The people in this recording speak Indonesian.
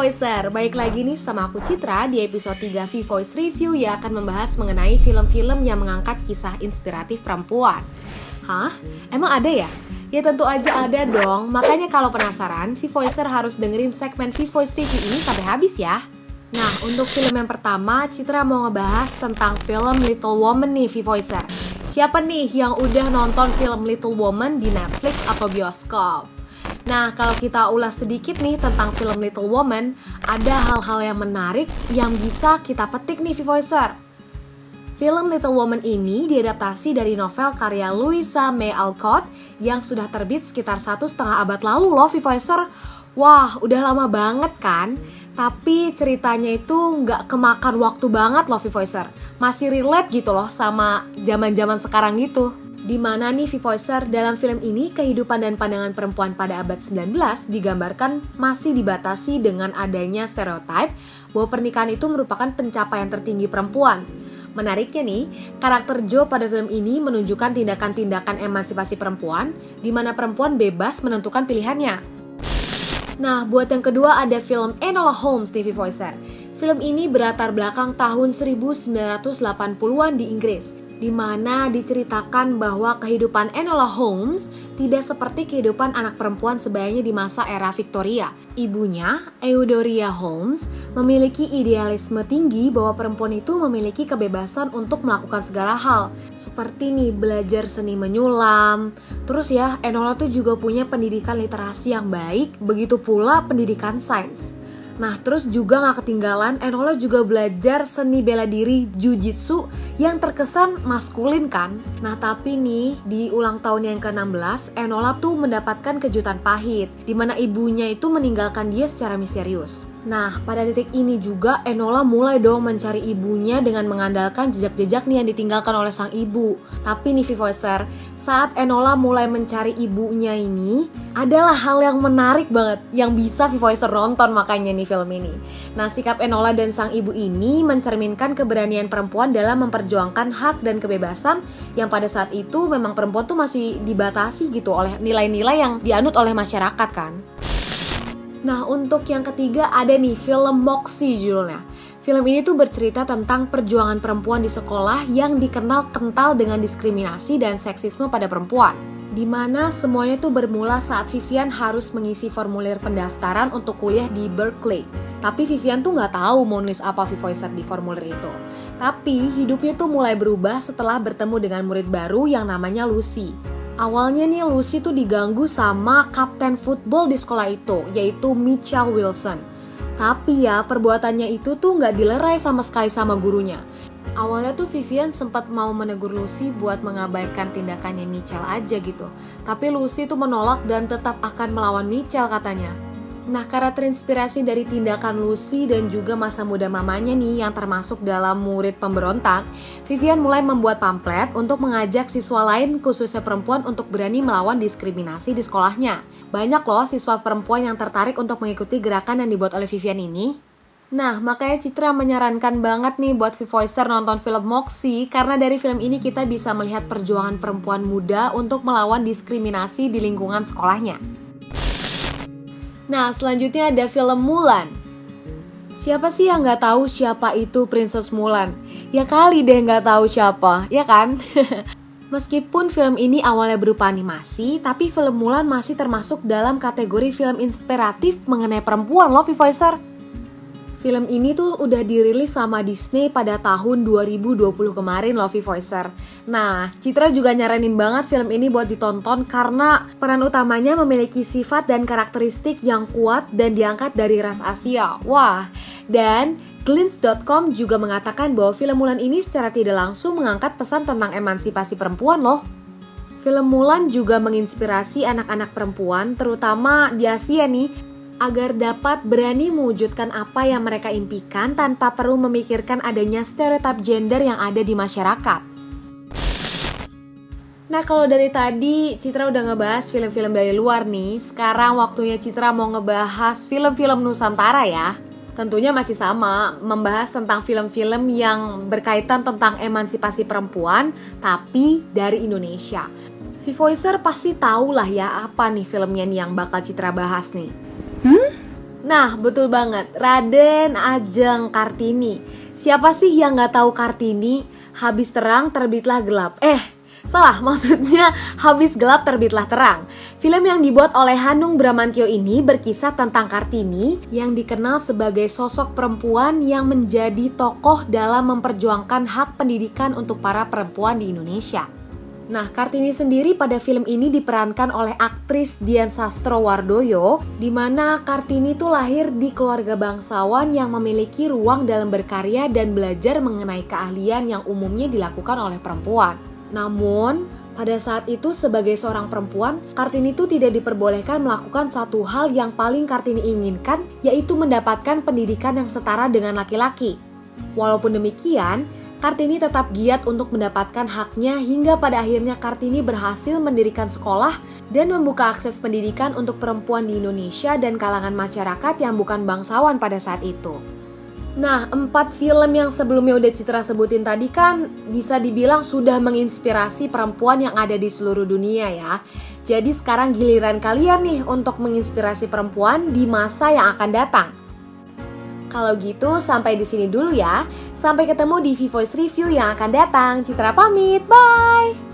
V-Voicer, baik lagi nih sama aku Citra di episode 3 V-Voice Review yang akan membahas mengenai film-film yang mengangkat kisah inspiratif perempuan Hah? Emang ada ya? Ya tentu aja ada dong, makanya kalau penasaran, V-Voicer harus dengerin segmen V-Voice Review ini sampai habis ya Nah, untuk film yang pertama, Citra mau ngebahas tentang film Little Woman nih, V-Voicer Siapa nih yang udah nonton film Little Woman di Netflix atau bioskop? Nah, kalau kita ulas sedikit nih tentang film Little Woman, ada hal-hal yang menarik yang bisa kita petik nih V-Voicer. Film Little Woman ini diadaptasi dari novel karya Louisa May Alcott yang sudah terbit sekitar satu setengah abad lalu loh V-Voicer. Wah, udah lama banget kan? Tapi ceritanya itu nggak kemakan waktu banget loh V-Voicer. Masih relate gitu loh sama zaman-zaman sekarang gitu. Di mana nih V-Voicer dalam film ini kehidupan dan pandangan perempuan pada abad 19 digambarkan masih dibatasi dengan adanya stereotip bahwa pernikahan itu merupakan pencapaian tertinggi perempuan. Menariknya nih, karakter Joe pada film ini menunjukkan tindakan-tindakan emansipasi perempuan di mana perempuan bebas menentukan pilihannya. Nah, buat yang kedua ada film Enola Holmes TV Voicer. Film ini berlatar belakang tahun 1980-an di Inggris di mana diceritakan bahwa kehidupan Enola Holmes tidak seperti kehidupan anak perempuan sebayanya di masa era Victoria. Ibunya, Eudoria Holmes, memiliki idealisme tinggi bahwa perempuan itu memiliki kebebasan untuk melakukan segala hal, seperti nih belajar seni menyulam. Terus ya, Enola tuh juga punya pendidikan literasi yang baik, begitu pula pendidikan sains. Nah, terus juga gak ketinggalan, Enola juga belajar seni bela diri jujitsu yang terkesan maskulin kan. Nah, tapi nih, di ulang tahun yang ke-16, Enola tuh mendapatkan kejutan pahit, di mana ibunya itu meninggalkan dia secara misterius. Nah, pada titik ini juga Enola mulai dong mencari ibunya dengan mengandalkan jejak-jejak nih yang ditinggalkan oleh sang ibu. Tapi nih Voicer, saat Enola mulai mencari ibunya ini, adalah hal yang menarik banget yang bisa Voicer nonton makanya nih film ini. Nah, sikap Enola dan sang ibu ini mencerminkan keberanian perempuan dalam memperjuangkan hak dan kebebasan yang pada saat itu memang perempuan tuh masih dibatasi gitu oleh nilai-nilai yang dianut oleh masyarakat kan. Nah, untuk yang ketiga ada nih film Moxie judulnya. Film ini tuh bercerita tentang perjuangan perempuan di sekolah yang dikenal kental dengan diskriminasi dan seksisme pada perempuan. Di mana semuanya tuh bermula saat Vivian harus mengisi formulir pendaftaran untuk kuliah di Berkeley. Tapi Vivian tuh nggak tahu mau nulis apa Vivoiser di formulir itu. Tapi hidupnya tuh mulai berubah setelah bertemu dengan murid baru yang namanya Lucy. Awalnya nih Lucy tuh diganggu sama kapten football di sekolah itu, yaitu Mitchell Wilson. Tapi ya perbuatannya itu tuh nggak dilerai sama sekali sama gurunya. Awalnya tuh Vivian sempat mau menegur Lucy buat mengabaikan tindakannya Mitchell aja gitu. Tapi Lucy tuh menolak dan tetap akan melawan Mitchell katanya. Nah, karena terinspirasi dari tindakan Lucy dan juga masa muda mamanya nih yang termasuk dalam murid pemberontak, Vivian mulai membuat pamflet untuk mengajak siswa lain khususnya perempuan untuk berani melawan diskriminasi di sekolahnya. Banyak loh siswa perempuan yang tertarik untuk mengikuti gerakan yang dibuat oleh Vivian ini. Nah, makanya Citra menyarankan banget nih buat V-Voicer nonton film Moxie karena dari film ini kita bisa melihat perjuangan perempuan muda untuk melawan diskriminasi di lingkungan sekolahnya. Nah, selanjutnya ada film Mulan. Siapa sih yang nggak tahu siapa itu Princess Mulan? Ya kali deh nggak tahu siapa, ya kan? Meskipun film ini awalnya berupa animasi, tapi film Mulan masih termasuk dalam kategori film inspiratif mengenai perempuan loh, Voicer. Film ini tuh udah dirilis sama Disney pada tahun 2020 kemarin Lovey Voicer. Nah, Citra juga nyaranin banget film ini buat ditonton karena peran utamanya memiliki sifat dan karakteristik yang kuat dan diangkat dari ras Asia. Wah, dan Glints.com juga mengatakan bahwa film Mulan ini secara tidak langsung mengangkat pesan tentang emansipasi perempuan loh. Film Mulan juga menginspirasi anak-anak perempuan, terutama di Asia nih, agar dapat berani mewujudkan apa yang mereka impikan tanpa perlu memikirkan adanya stereotip gender yang ada di masyarakat. Nah kalau dari tadi Citra udah ngebahas film-film dari luar nih. Sekarang waktunya Citra mau ngebahas film-film Nusantara ya. Tentunya masih sama, membahas tentang film-film yang berkaitan tentang emansipasi perempuan Tapi dari Indonesia. Vivoicer pasti tahu lah ya apa nih filmnya nih yang bakal Citra bahas nih Nah, betul banget, Raden Ajeng Kartini. Siapa sih yang nggak tahu Kartini? Habis terang terbitlah gelap. Eh, Salah, maksudnya habis gelap terbitlah terang. Film yang dibuat oleh Hanung Bramantio ini berkisah tentang Kartini yang dikenal sebagai sosok perempuan yang menjadi tokoh dalam memperjuangkan hak pendidikan untuk para perempuan di Indonesia. Nah, Kartini sendiri pada film ini diperankan oleh aktris Dian Sastro Wardoyo, di mana Kartini itu lahir di keluarga bangsawan yang memiliki ruang dalam berkarya dan belajar mengenai keahlian yang umumnya dilakukan oleh perempuan. Namun, pada saat itu sebagai seorang perempuan, Kartini itu tidak diperbolehkan melakukan satu hal yang paling Kartini inginkan, yaitu mendapatkan pendidikan yang setara dengan laki-laki. Walaupun demikian, Kartini tetap giat untuk mendapatkan haknya hingga pada akhirnya Kartini berhasil mendirikan sekolah dan membuka akses pendidikan untuk perempuan di Indonesia dan kalangan masyarakat yang bukan bangsawan pada saat itu. Nah, empat film yang sebelumnya udah Citra sebutin tadi kan bisa dibilang sudah menginspirasi perempuan yang ada di seluruh dunia ya. Jadi sekarang giliran kalian nih untuk menginspirasi perempuan di masa yang akan datang. Kalau gitu sampai di sini dulu ya. Sampai ketemu di V-Voice Review yang akan datang. Citra pamit, bye!